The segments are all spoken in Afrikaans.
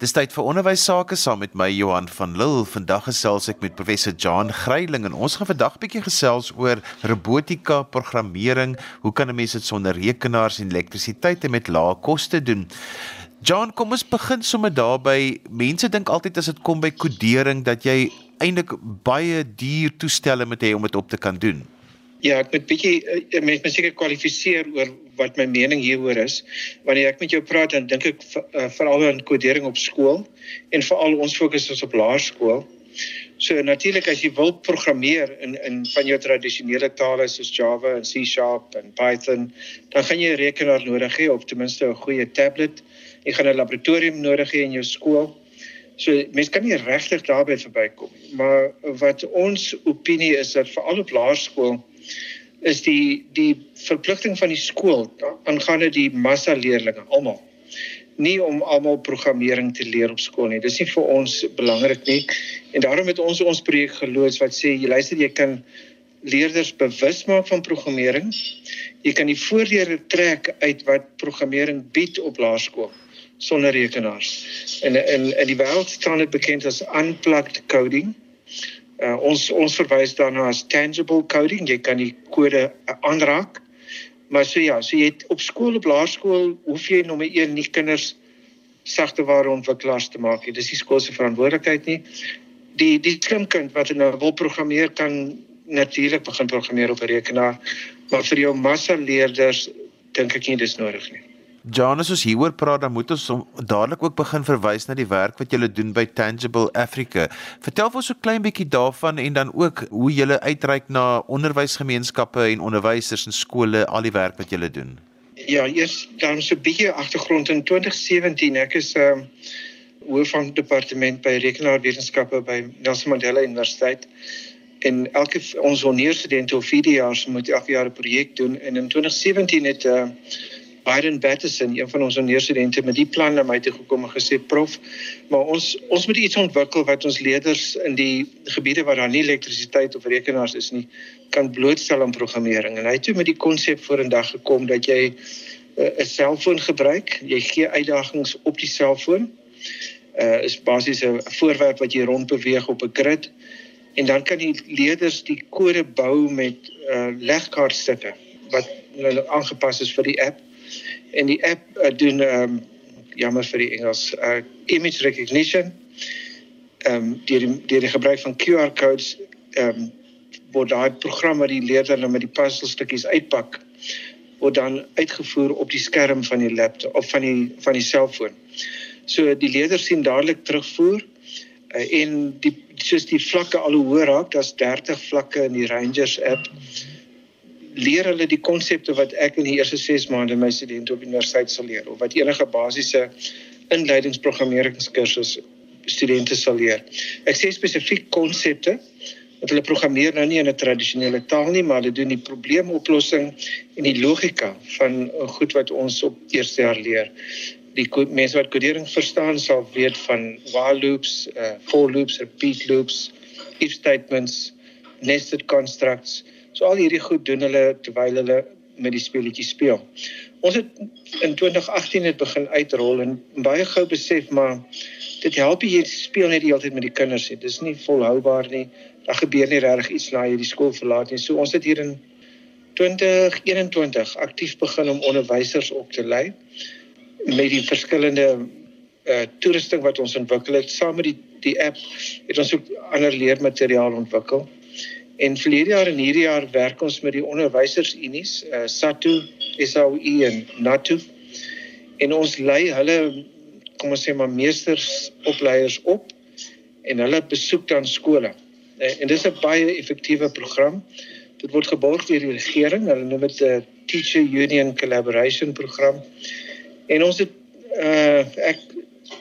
Dis tyd vir onderwys sake saam met my Johan van Lille. Vandag gesels ek met professor John Gryiling en ons gaan vandag bietjie gesels oor robotika, programmering, hoe kan 'n mens dit sonder rekenaars en elektrisiteit en met lae koste doen? John, kom ons begin sommer daarby. Mense dink altyd as dit kom by kodering dat jy eintlik baie duur toestelle moet hê om dit op te kan doen. Ja, ek moet bietjie uh, met my seker kwalifiseer oor wat my mening hieroor is. Wanneer ek met jou praat dan dink ek uh, veral aan kodering op skool en veral ons fokus is op laerskool. So natuurlik as jy wil programmeer in in van jou tradisionele tale soos Java en C# en Python, dan gaan jy 'n rekenaar nodig hê of ten minste 'n goeie tablet. Jy gaan 'n laboratorium nodig hê in jou skool. So mense kan nie regtig daarby verbykom. Maar wat ons opinie is dat veral op laerskool is die die verpligting van die skool aangaande die massa leerders almal nie om almal programmering te leer op skool nie. Dis nie vir ons belangrik nie. En daarom het ons ons projek geloods wat sê jy luister jy kan leerders bewus maak van programmering. Jy kan die voordele trek uit wat programmering bied op laerskool sonder rekenaars. En in in die wêreld staan dit bekend as unplugged coding. Uh, ons ons verwys daarna as tangible coding. Jy kan die kode uh, aanraak. Maar so ja, so jy het op skool op laerskool hoef jy nommer 1 nie kinders sagteware ontwikkelaars te maak nie. Dis nie skool se verantwoordelikheid nie. Die die klimkind wat nou wil programmeer kan natuurlik begin programmeer op 'n rekenaar, maar vir jou massa leerders dink ek nie dis nodig nie. Janus as hieroor praat dan moet ons dadelik ook begin verwys na die werk wat julle doen by Tangible Africa. Vertel ons so klein bietjie daarvan en dan ook hoe julle uitreik na onderwysgemeenskappe en onderwysers en skole al die werk wat julle doen. Ja, eers dan so 'n bietjie agtergrond in 2017 ek is ehm uh, hoof van departement by rekenaarwetenskappe by Nelson Mandela Universiteit en elke ons onderstudente of 4 jaar moet elke jaar 'n projek doen en in 2017 het 'n uh, Biden Patterson, een van ons onderstudente met die plan na my toe gekom en gesê prof, maar ons ons moet iets ontwikkel wat ons leerders in die gebiede waar daar nie elektrisiteit of rekenaars is nie kan blootstel aan programmering. En hy het toe met die konsep vorendag gekom dat jy eh, 'n uh, selfoon gebruik, jy gee uitdagings op die selfoon. Uh is basies 'n voorwerp wat jy rond beweeg op 'n grid en dan kan die leerders die kode bou met uh legkaartstukke wat hulle aangepas is vir die app en die app uh, doen ehm um, jammer vir die Engels uh, image recognition ehm um, deur die deur die gebruik van QR codes ehm um, word daai program wat die leerder nou met die puzzelstukkies uitpak word dan uitgevoer op die skerm van die laptop of van die van die selfoon. So die leerder sien dadelik terugvoer uh, en die soos die vlakke al hoe hoër raak, daar's 30 vlakke in die Rangers app leer hulle die konsepte wat ek in die eerste 6 maande my studente op universiteit sal leer of wat enige basiese inleidingsprogrammeringskursus studente sal leer. Ek sê spesifiek konsepte want hulle programmeer nou nie in 'n tradisionele taal nie, maar hulle doen die probleemoplossing en die logika van goed wat ons op eerste jaar leer. Die mense wat kodering verstaan sal weet van while loops, uh, for loops, repeat loops, if statements, nested constructs. So al hierdie goed doen hulle terwyl hulle met die speletjie speel. Ons het in 2018 het begin uitrol en baie gou besef maar dit help jy speel net die hele tyd met die kinders nie. Dis nie volhoubaar nie. Daar gebeur nie regtig iets na jy die skool verlaat nie. So ons het hier in 2021 aktief begin om onderwysers op te lei met die verskillende uh toerusting wat ons ontwikkel het saam met die die app het ons ook ander leermateriaal ontwikkel. En verlede jaar en hierdie jaar werk ons met die onderwysersunies, uh, SATU, SAUI en NATU. En ons lei hulle kom ons sê maar meestersopleiers op en hulle besoek dan skole. Uh, en dis 'n baie effektiewe program. Dit word geborg deur die regering. Hulle noem dit 'n Teacher Union Collaboration program. En ons het uh ek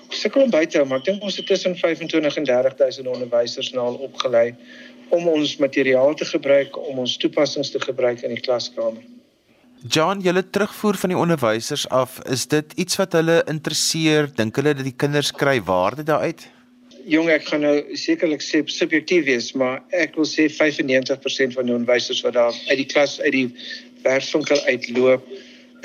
sukkel om by te hou, maar ek dink ons het tussen 25 en 30000 onderwysers nou al opgelei om ons materiaal te gebruik om ons toepassings te gebruik in die klaskamer. John, julle terugvoer van die onderwysers af, is dit iets wat hulle interesseer? Dink hulle dat die kinders kry waarde daaruit? Jong, ek gaan nou sekerlik sê subjektief wees, maar ek wil sê 95% van die onderwysers wat daar uit die klas uit die werkswinkel uitloop,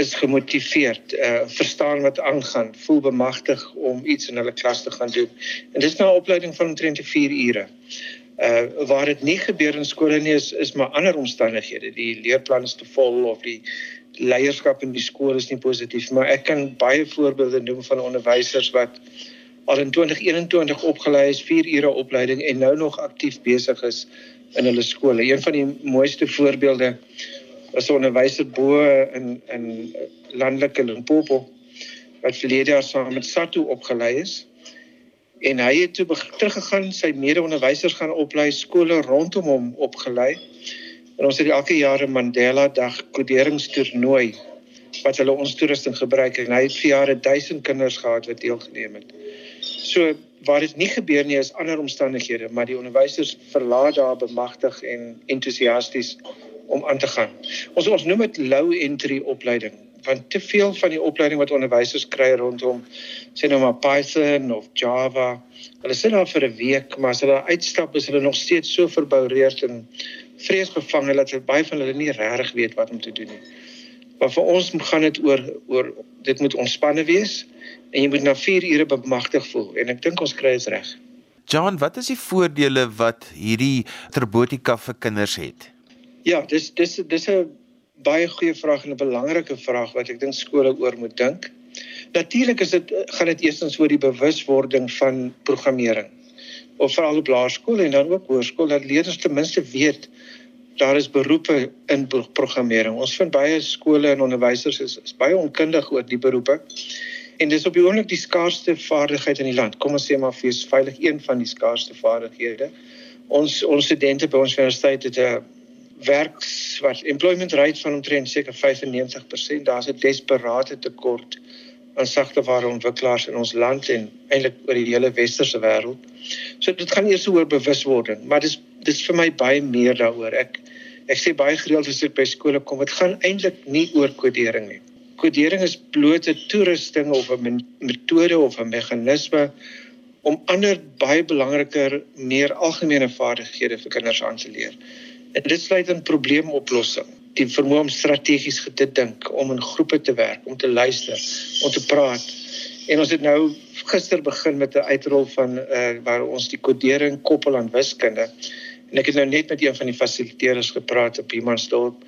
is gemotiveerd, uh verstaan wat aangaan, voel bemagtig om iets in hulle klas te gaan doen. En dis nou 'n opleiding van omtrent 4 ure. Uh waar dit nie gebeur in skole nie is is maar ander omstandighede. Die leerplan is te vol of die leierskap in die skool is nie positief, maar ek kan baie voorbeelde noem van onderwysers wat al in 2021 opgelei is, 4 ure opleiding en nou nog aktief besig is in hulle skole. Een van die mooiste voorbeelde as 'n onderwyser bo in in landelike Limpopo wat verlede jaar saam met Satu opgelei is. En hy het toe teruggegaan, sy mede-onderwysers gaan oplei, skole rondom hom opgelei. En ons het elke jaar 'n Mandela Dag koderingstoernooi wat hulle ons toerusting gebruik en hy het vir jare 1000 kinders gehad wat deelgeneem het. So waar dit nie gebeur nie is ander omstandighede, maar die onderwysers verlaat daar bemagtig en entoesiasties om aan te gaan. Ons ons noem dit low entry opleiding want te veel van die opleiding wat onderwysers kry rondom sê nou maar Python of Java, hulle sit daar vir 'n week, maar as hulle uitstap is hulle nog steeds so verboureerd en vreesbevange dat hulle baie van hulle nie regtig weet wat om te doen nie. Maar vir ons gaan dit oor oor dit moet ontspanne wees en jy moet na 4 ure bemagtig voel en ek dink ons kry dit reg. John, wat is die voordele wat hierdie robotika vir kinders het? Ja, dis dis dis 'n baie goeie vraag en 'n belangrike vraag wat ek dink skole oor moet dink. Natuurlik is dit gaan dit eerstens oor die bewuswording van programmering. Of veral op laerskool en dan ook hoërskool dat leerders ten minste weet daar is beroepe in programmering. Ons vind baie skole en onderwysers is, is baie onkundig oor die beroepe. En dis op die oomblik die skaarsste vaardigheid in die land. Kom ons sê maar vir veilig een van die skaarsste vaardighede. Ons ons studente by ons universiteit het 'n werks wat employment rate van omtrent seker 95%. Daar's 'n desperate tekort aan sagteware ontwikkelaars in ons land en eintlik oor die hele westerse wêreld. So dit gaan eers oor bewuswording, maar dis dis vir my baie meer daaroor. Ek ek sê baie gereeld as ek by skole kom, dit gaan eintlik nie oor kodering nie. Kodering is bloot 'n toerusting of 'n metode of 'n meganisme om ander baie belangriker, meer algemene vaardighede vir kinders aan te leer. En dit sluit in probleemoplossing, die vermoë om strategies te dink, om in groepe te werk, om te luister, om te praat. En ons het nou gister begin met 'n uitrol van uh waar ons die kodering koppel aan wiskunde. En ek het nou net met een van die fasiliteerders gepraat op Humansdorp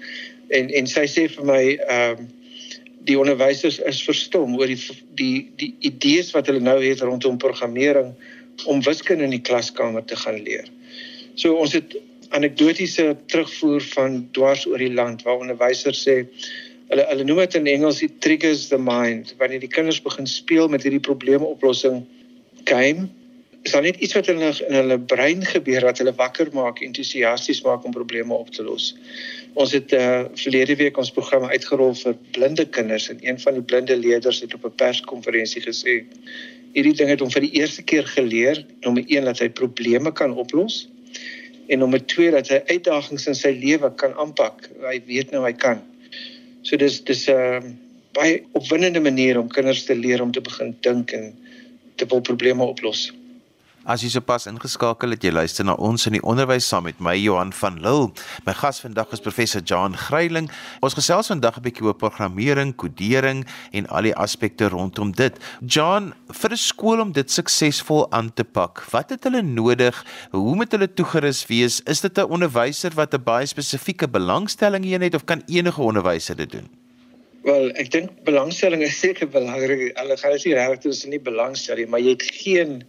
en en sy sê vir my ehm uh, die onderwysers is verstom oor die die die idees wat hulle nou het rondom programmering om wiskunde in die klaskamer te gaan leer. So ons het anekdotiese terugvoer van dwars oor die land waar onderwysers sê hulle hulle noem dit in Engels it triggers the mind wanneer die kinders begin speel met hierdie probleemoplossing game is daar net iets wat in hulle in hulle brein gebeur wat hulle wakker maak entoesiasties maak om probleme op te los. Ons het uh verlede week ons program uitgerol vir blinde kinders en een van die blinde leerders het op 'n perskonferensie gesê hierdie ding het hom vir die eerste keer geleer nommer 1 dat hy probleme kan oplos en nommer 2 dat hy uitdagings in sy lewe kan aanpak. Hy weet nou hy kan. So dis dis 'n uh, baie opwindende manier om kinders te leer om te begin dink en te wil probleme oplos. As jy sopas ingeskakel het, jy luister na ons in die onderwys saam met my Johan van Lille. My gas vandag is professor John Gryiling. Ons gesels vandag 'n bietjie oor programmering, kodering en al die aspekte rondom dit. John, vir 'n skool om dit suksesvol aan te pak, wat het hulle nodig? Hoe moet hulle toegerus wees? Is dit 'n onderwyser wat 'n baie spesifieke belangstelling hierin het of kan enige onderwyser dit doen? Wel, ek dink belangstelling is seker belangrik. Hulle gaan dit nie regtig tussen nie belangstelling, maar jy het geen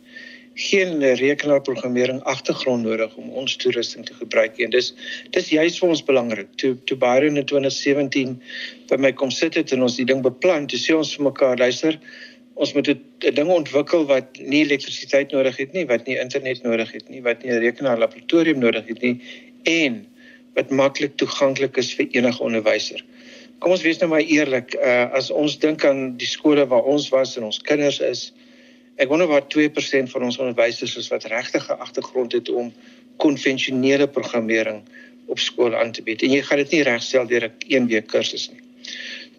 geen rekenaarprogrammering agtergrond nodig om ons toerusting te gebruik en dis dis juist vir ons belangrik. Toe toe Byron in 2017 by my kom sit het en ons die ding beplan toe sê ons vir mekaar luister ons moet 'n ding ontwikkel wat nie elektrisiteit nodig het nie wat nie internet nodig het nie wat nie 'n rekenaar laboratorium nodig het nie en wat maklik toeganklik is vir enige onderwyser. Kom ons wees nou maar eerlik uh, as ons dink aan die skole waar ons was en ons kinders is Ek wonder wat 2% van ons onderwysers is wat regtig 'n agtergrond het om konvensionele programmering op skool aan te bied. En jy gaan dit nie regstel deur 'n een week kursus nie.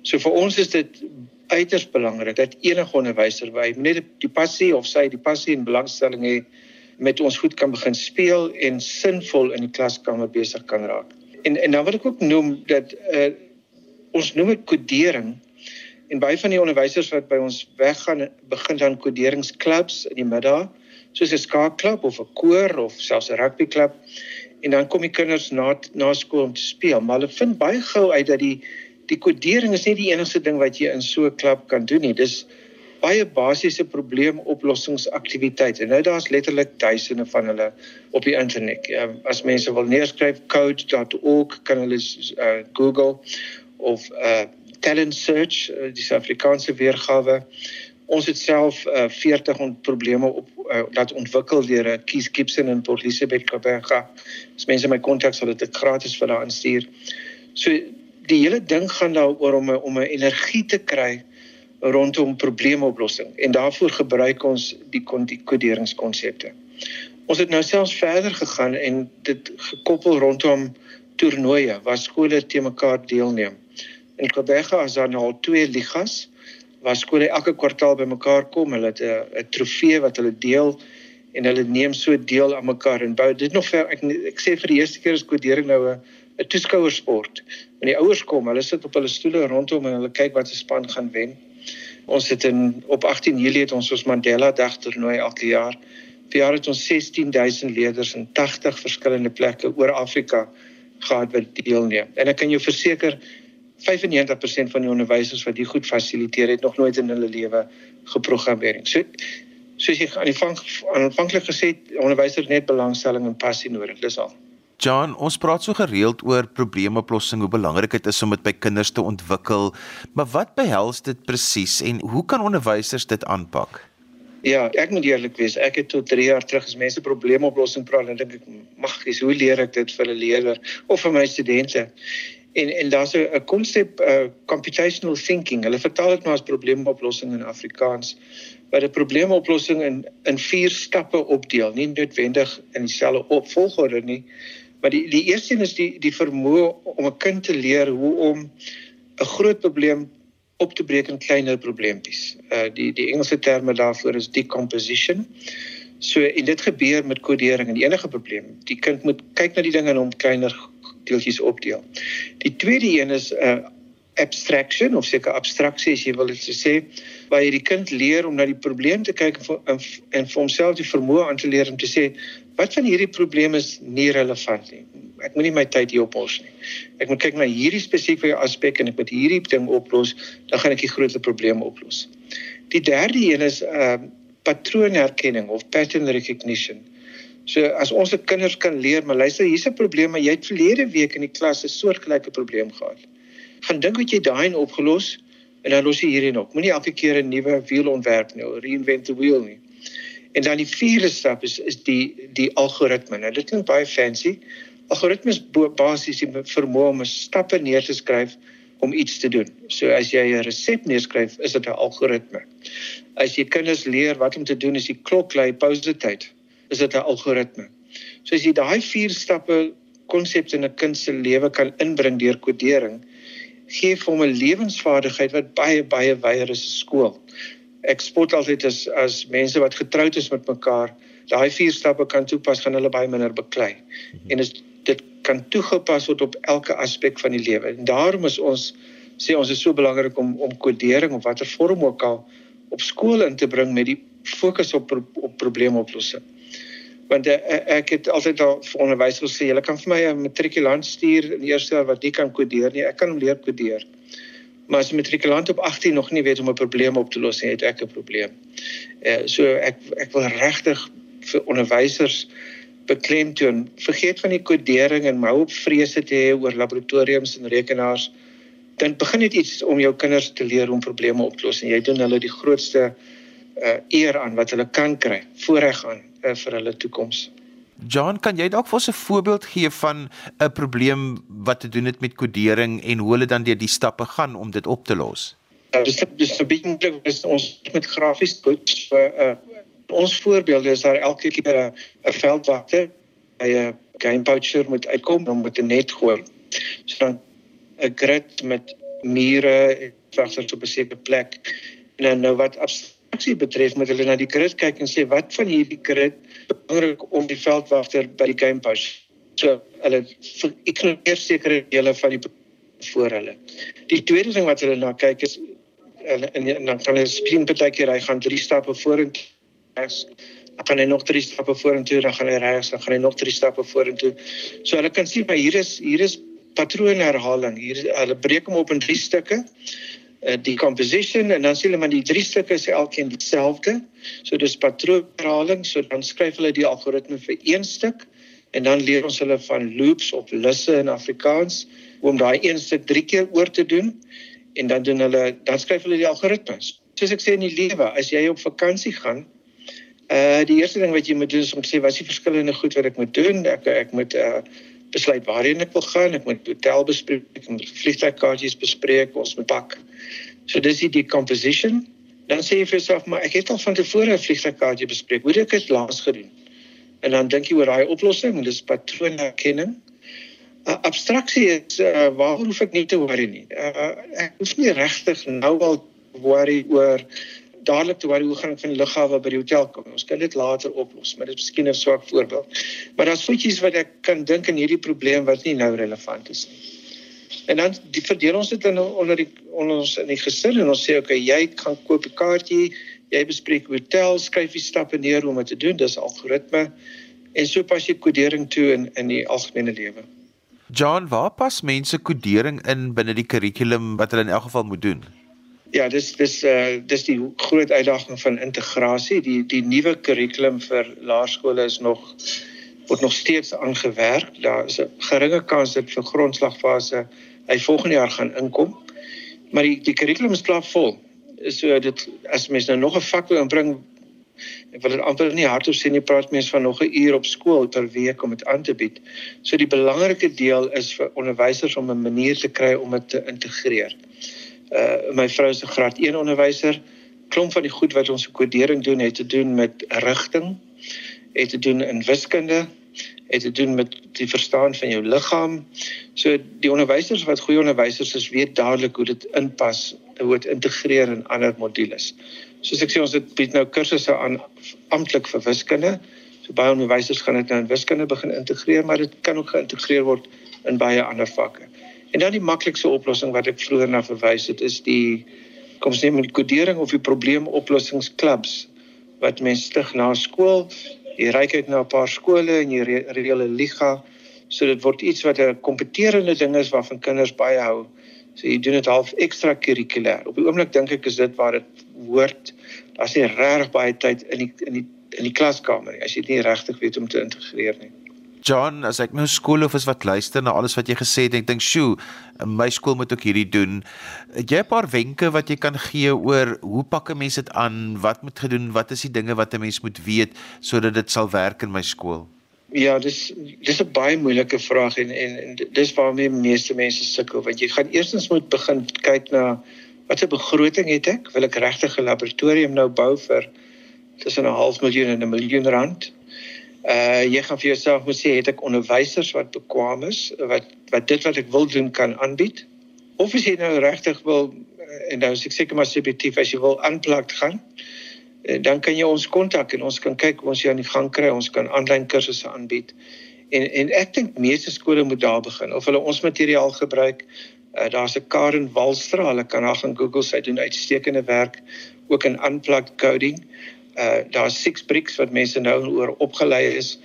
So vir ons is dit uiters belangrik dat enige onderwyser by net die passie of sy die passie en belangstelling het met ons goed kan begin speel en sinvol in die klaskamer besig kan raak. En en dan wil ek ook noem dat uh, ons noem dit kodering En baie van die onderwysers wat by ons weggaan, begin dan koderingsklubs in die middag, soos 'n skaakklub of 'n koor of selfs 'n rugbyklub. En dan kom die kinders na na skool om te speel, maar hulle vind baie gou uit dat die die kodering is nie die enigste ding wat jy in so 'n klub kan doen nie. Dis baie basiese probleemoplossingsaktiwiteite. Nou daar's letterlik duisende van hulle op die internet. Ja, as mense wil neerskryf code.org kan hulle uh, Google of uh, talent search uh, die Suid-Afrikaanse weergawe. Ons het self uh, 40 ont probleme op uh, laat ontwikkel deur uh, Keys Gibson in Port Elizabeth Kaapberga. As mense my kontak sal dit gratis vir hulle aanstuur. So die hele ding gaan daaroor om om 'n energie te kry rondom probleemoplossing en daarvoor gebruik ons die koderingskonsepte. Ons het nou selfs verder gegaan en dit gekoppel rondom toernooie waar skole te mekaar deelneem. In Kaapberga is daar nou al twee ligas waar skole elke kwartaal bymekaar kom. Hulle het 'n trofee wat hulle deel en hulle neem so deel aan mekaar en bou dit nog ver ek ek sê vir die eerste keer is kodering nou 'n 'n toeskouersport. En die ouers kom, hulle sit op hulle stoele rondom en hulle kyk wat se span gaan wen. Ons het in op 18 Julie het ons ons Mandela Dag toernooi elke jaar. Vir jaar het ons 16000 leerders in 80 verskillende plekke oor Afrika gehad wat deelneem. En ek kan jou verseker 95% van die onderwysers wat dit goed fasiliteer het nog nooit in hulle lewe geprogrammeer. So soos jy aan die vang aanvanklik gesê het, onderwysers net belangstelling en passie nodig. Dis al. John, ons praat so gereeld oor probleemoplossing, hoe belangrik dit is om dit by kinders te ontwikkel. Maar wat behels dit presies en hoe kan onderwysers dit aanpak? Ja, ek moet eerlik wees, ek het tot 3 jaar terug as mense probleemoplossing praat, dan dink ek, "Maggies, hoe leer ek dit vir 'n leerder of vir my studente?" En en daar's 'n konsep uh computational thinking. Hulle vertaal dit nou as probleemoplossing in Afrikaans. Wat 'n probleemoplossing in in vier stappe opdeel, nie noodwendig in dieselfde opvolgorde nie, Maar die die eerste een is die die vermoë om 'n kind te leer hoe om 'n groot probleem op te breek in kleiner probleempies. Uh die die Engelse terme daarvoor is decomposition. So en dit gebeur met kodering en enige probleem, die kind moet kyk na die dinge en hom kleiner deeltjies opdeel. Die tweede een is 'n uh, abstraction of seker abstraksie as jy wil dit sê waar jy die kind leer om na die probleem te kyk en en vir homself die vermoë aan te leer om te sê wat van hierdie probleme is nie relevant nie. Ek moenie my tyd hier oplos nie. Ek moet kyk na hierdie spesifieke aspek en ek moet hierdie ding oplos, dan gaan ek die groot probleme oplos. Die derde een is ehm uh, patroonherkenning of pattern recognition. So as ons se kinders kan leer, maar luister, hier's 'n probleem, maar jy het verlede week in die klas 'n soortgelyke probleem gehad gaan dink wat jy daai opgelos en dan los jy hierin op. Moenie elke keer 'n nuwe wiel ontwerp nie, reinvent the wheel nie. En dan die vierde stap is is die die algoritme. Nou dit klink baie fancy. Algoritmes basies die vermoë om 'n stappe neer te skryf om iets te doen. So as jy 'n resep neerskryf, is dit 'n algoritme. As jy kinders leer wat om te doen as die klok lui pouse tyd, is dit 'n algoritme. So as jy daai vier stappe konsepte in 'n kind se lewe kan inbring deur kodering, gee vir hom 'n lewensvaardigheid wat baie baie wyer is as skool. Ek spot altyd as as mense wat getroud is met mekaar, daai vier stappe kan toepas gaan hulle baie minder beklei. Mhm. En is dit kan toegepas word op elke aspek van die lewe. En daarom is ons sê ons is so belangrik om om kodering of watter vorm ook al op skool in te bring met die fokus op op probleemoplossing want uh, ek het altyd al vir onderwysers gesê julle kan vir my 'n matrikulant stuur in die eerste jaar wat nie kan kodeer. Nie ek kan hom leer kodeer. Maar as 'n matrikulant op 18 nog nie weet hoe om 'n probleem op te los nie het ek 'n probleem. Uh, so ek ek wil regtig vir onderwysers beklemtoon vergeet van die kodering en hou op vrese te hê oor laboratoriums en rekenaars. Dan begin net iets om jou kinders te leer om probleme op te los en jy doen hulle die grootste uh, eer aan wat hulle kan kry voorreg aan uh, vir hulle toekoms. John, kan jy dalk vir ons 'n voorbeeld gee van 'n probleem wat te doen het met kodering en hoe hulle dan deur die stappe gaan om dit op te los? Ja, dis dis 'n bietjie is ons met grafies goed vir uh, ons voorbeelde is daar elke keer 'n veldwagter by 'n game poacher moet uitkom om met 'n net gooi. So dan 'n grid met mure wagters op 'n sekere plek en dan nou wat aksie betref met hulle na die krit kyk en sê wat van hierdie krit belangrik om die veldwagter by die game post. So hulle ignoreer sekere dele van die voor hulle. Die tweede ding wat hulle na kyk is en, en dan kan hy spien partykeer hy gaan 3 stappe vorentoe dan gaan hy nog 3 stappe vorentoe dan gaan hy regs dan gaan hy nog 3 stappe vorentoe so hulle kan sien maar hier is hier is patroonherhaling hier hulle breek hom op in drie stukke die composition en dan sê hulle maar die drie stukke is elkeen dieselfde so dis patroonherhaling so dan skryf hulle die algoritme vir een stuk en dan leer ons hulle van loops of lusse in Afrikaans om daai een stuk drie keer oor te doen en dan doen hulle dan skryf hulle die algoritmes. Soos ek sê in die lewe, as jy op vakansie gaan, uh die eerste ding wat jy moet doen is om te sê wat is die verskillende goed wat ek moet doen? Ek ek moet uh besluit waarheen ek wil gaan, ek moet hotel bespreek, ek moet vliegtuigkaartjies bespreek, ons moet pak. So dis die decomposition. Dan sê jy vir jouself, maar ek het al van tevore 'n vliegtuigkaartjie bespreek. Hoe het ek dit laas gedoen? En dan dink jy oor daai oplossing, dis patroonherkenning. Uh, abstraksie is uh, waaroor hoef ek nie te worry nie. Uh, ek hoef nie regtig nou al worry oor dadelik te worry hoe gaan ek van die lughawe by die hotel kom. Ons kan dit later oplos, maar dit is miskien 'n swak voorbeeld. Maar daar's voetjies wat ek kan dink in hierdie probleem wat nie nou relevant is nie. En dan die verdeel ons dit in onder die onder ons in die gesin en ons sê okay, jy gaan koop 'n kaartjie, jy bespreek hotel, skryf die stappe neer om dit te doen, dis algoritme en so pas jy kodering toe in in die algemene lewe. John, waar pas mense kodering in binne die kurrikulum wat hulle in elk geval moet doen? Ja, dis dis uh dis die groot uitdaging van integrasie. Die die nuwe kurrikulum vir laerskole is nog word nog steeds aangewerk. Daar is 'n geringe kans dat vir grondslagfase hy volgende jaar gaan inkom. Maar die die kurrikulum is klaar vol. So dit as mense nou nog 'n vak wil inbring ek wil dit amper nie hardop sê nie praat mense van nog 'n uur op skool per week om dit aan te bied. So die belangrike deel is vir onderwysers om 'n manier te kry om dit te integreer. Uh my vrou is 'n graad 1 onderwyser. Klomp van die goed wat ons kodering doen het te doen met rigting, het te doen in wiskunde, het te doen met die verstaan van jou liggaam. So die onderwysers wat goeie onderwysers is, weet dadelik hoe dit inpas, hoe dit integreer in ander modules soos ek sê ons het bied nou kursusse aan amptelik vir wiskunde. So baie onderwysers gaan dit nou in wiskunde begin integreer, maar dit kan ook geïntegreer word in baie ander vakke. En dan die maklikste oplossing wat ek vroeër na verwys het is die kom ons neem die kodering of die probleemoplossingsklubs wat mense stig na skool. Jy ry kyk na 'n paar skole en jy reële liga. So dit word iets wat 'n kompeterende ding is waarvan kinders baie hou. So jy doen dit half ekstra kurrikulêr. Op die oomblik dink ek is dit waar dit hoort. Daar's nie regtig baie tyd in die in die in die klaskamer nie as jy dit nie regtig weet om te integreer nie. John, as ek nou skool of is wat luister na alles wat jy gesê het, ek dink, "Sjoe, my skool moet ook hierdie doen." Het jy 'n paar wenke wat jy kan gee oor hoe pak 'n mens dit aan? Wat moet gedoen? Wat is die dinge wat 'n mens moet weet sodat dit sal werk in my skool? Ja, dis dis 'n baie moeilike vraag en en, en dis waarmee meeste mense sukkel want jy gaan eerstens moet begin kyk na watter begroting het ek? Wil ek regtig 'n laboratorium nou bou vir tussen 'n half miljoen en 'n miljoen rand? Uh jy gaan vir jouself moet sê het ek onderwysers wat bekwame is wat wat dit wat ek wil doen kan aanbied? Of as jy nou regtig wil en nou seker maar subjektief as jy wil aanplak gaan, Eh, dan kan jy ons kontak en ons kan kyk of ons jou aan die gang kry. Ons kan aanlyn kursusse aanbied. En en ek dink meeste skole moet daar begin of hulle ons materiaal gebruik. Uh, Daar's 'n Karen Walstra, hulle kan haar gaan Google, sy doen uitstekende werk ook in unplugged coding. Uh daar's six bricks wat mense nou oor opgelei is.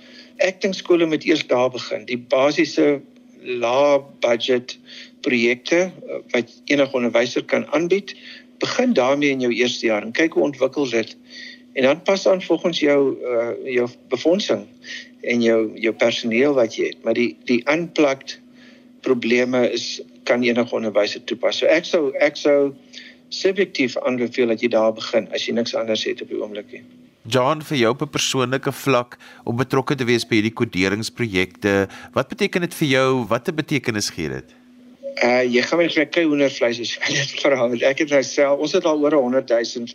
Ek dink skole moet eers daar begin. Die basiese lae budget projekte uh, wat enige onderwyser kan aanbied begin daarmee in jou eerste jaar en kyk hoe ontwikkel dit en dan pas aan volgens jou uh, jou befondsing en jou jou personeel wat jy het maar die die unplugged probleme is kan enige onderwyser toepas so ek sou ek sou subjektief aanbeveel dat jy daar begin as jy niks anders het op die oomblik nie John vir jou op 'n persoonlike vlak om betrokke te wees by hierdie koderingsprojekte wat beteken dit vir jou watter betekenis gee dit Uh jy gaan net vir kry hoendervleis as jy dit verhaal. Ek het nou self, ons het al oor 100 000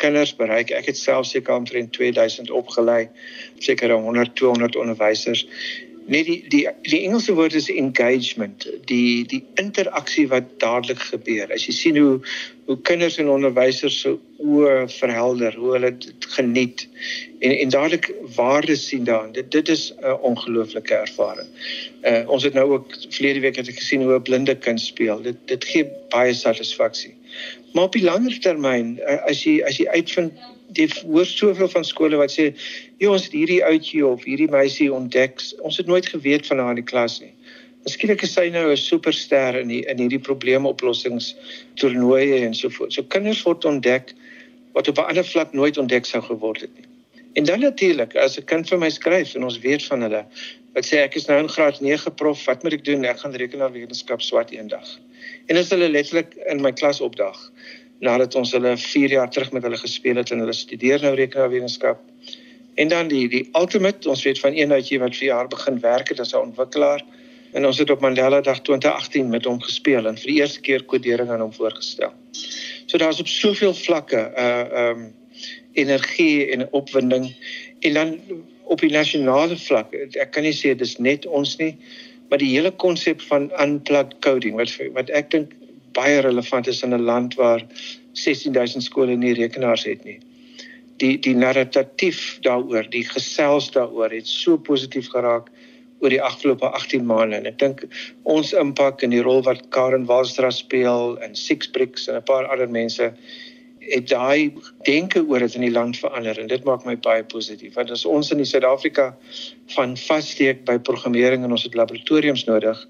kinders bereik. Ek het self seker omtrent 2000 opgelei, seker 100 200 onderwysers. Nee die die die Engelse woord is engagement, die die interaksie wat dadelik gebeur. As jy sien hoe hoe kinders en onderwysers se oë verhelder, hoe hulle dit geniet en en dadelik waarde sien daarin. Dit dit is 'n ongelooflike ervaring. Uh ons het nou ook verlede week het ek gesien hoe 'n blinde kind speel. Dit dit gee baie satisfaksie. Maar op die langer termyn, uh, as jy as jy uitvind jy hoor soveel van skole wat sê, "Ja, ons het hierdie ouetjie of hierdie meisie ontdek. Ons het nooit geweet van haar in die klas nie." Miskien is sy nou 'n superster in die, in hierdie probleemoplossings toernooie en so voort. So kinders word ontdek wat op 'n ander vlak nooit ontdek sou geword het nie. En dan natuurlik, as 'n kind vir my skryf en ons weet van hulle, wat sê ek is nou in graad 9 prof, wat moet ek doen? Ek gaan rekenaarwetenskap swat eendag. En as hulle letterlik in my klas opdag, nadat ons hulle 4 jaar terug met hulle gespeel het en hulle studeer nou rekenaarwetenskap. En dan die die ultimate, ons weet van een uitjie wat vir jaar begin werk het as 'n ontwikkelaar en ons het op Mandela Dag 2018 met hom gespeel en vir die eerste keer kodering aan hom voorgestel. So daar's op soveel vlakke 'n uh, ehm um, energie en opwinding en dan op die nasionale vlak. Ek kan nie sê dis net ons nie, maar die hele konsep van unplugged coding wat wat ek dink baie relevant is in 'n land waar 16000 skole nie rekenaars het nie. Die die narratief daaroor, die gesels daaroor het so positief geraak oor die afgelope 18 maande en ek dink ons impak in die rol wat Karen Walstra speel en Sixbricks en 'n paar ander mense het daai denke oor dit in die land verander en dit maak my baie positief want as ons in Suid-Afrika van vassteek by programmering en ons het laboratoriums nodig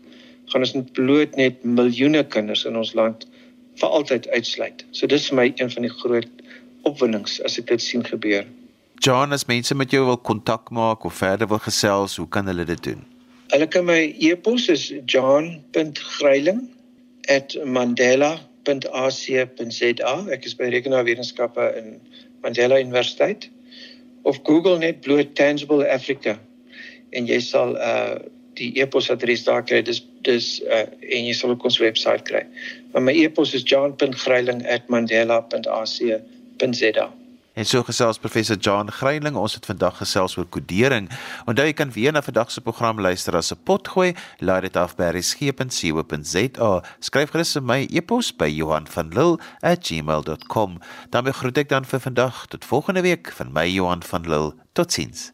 gaan ons net bloot net miljoene kinders in ons land vir altyd uitsluit. So dis vir my een van die groot opwindings as ek dit sien gebeur. John, as mense met jou wil kontak maak of verder wil gesels, hoe kan hulle dit doen? Hulle kan my e-pos is john.greiling@mandela.ac.za. Ek is by rekenaarwetenskappe in Mandela Universiteit of Google net bloot tangible Africa en jy sal uh die e-posadres daar kry. Dis dis uh, en jy sal ook ons webwerf kry. Maar my e-pos is john.greiling@mandela.ac.za. En so gesels professor John Greiling, ons het vandag gesels oor kodering. Onthou jy kan weer na vandag se program luister as 'n potgooi, laai dit af by resgep.co.za. Skryf gerus vir my e-pos by Johan van Lille@gmail.com. Dan groet ek dan vir vandag tot volgende week van my Johan van Lille. Totsiens.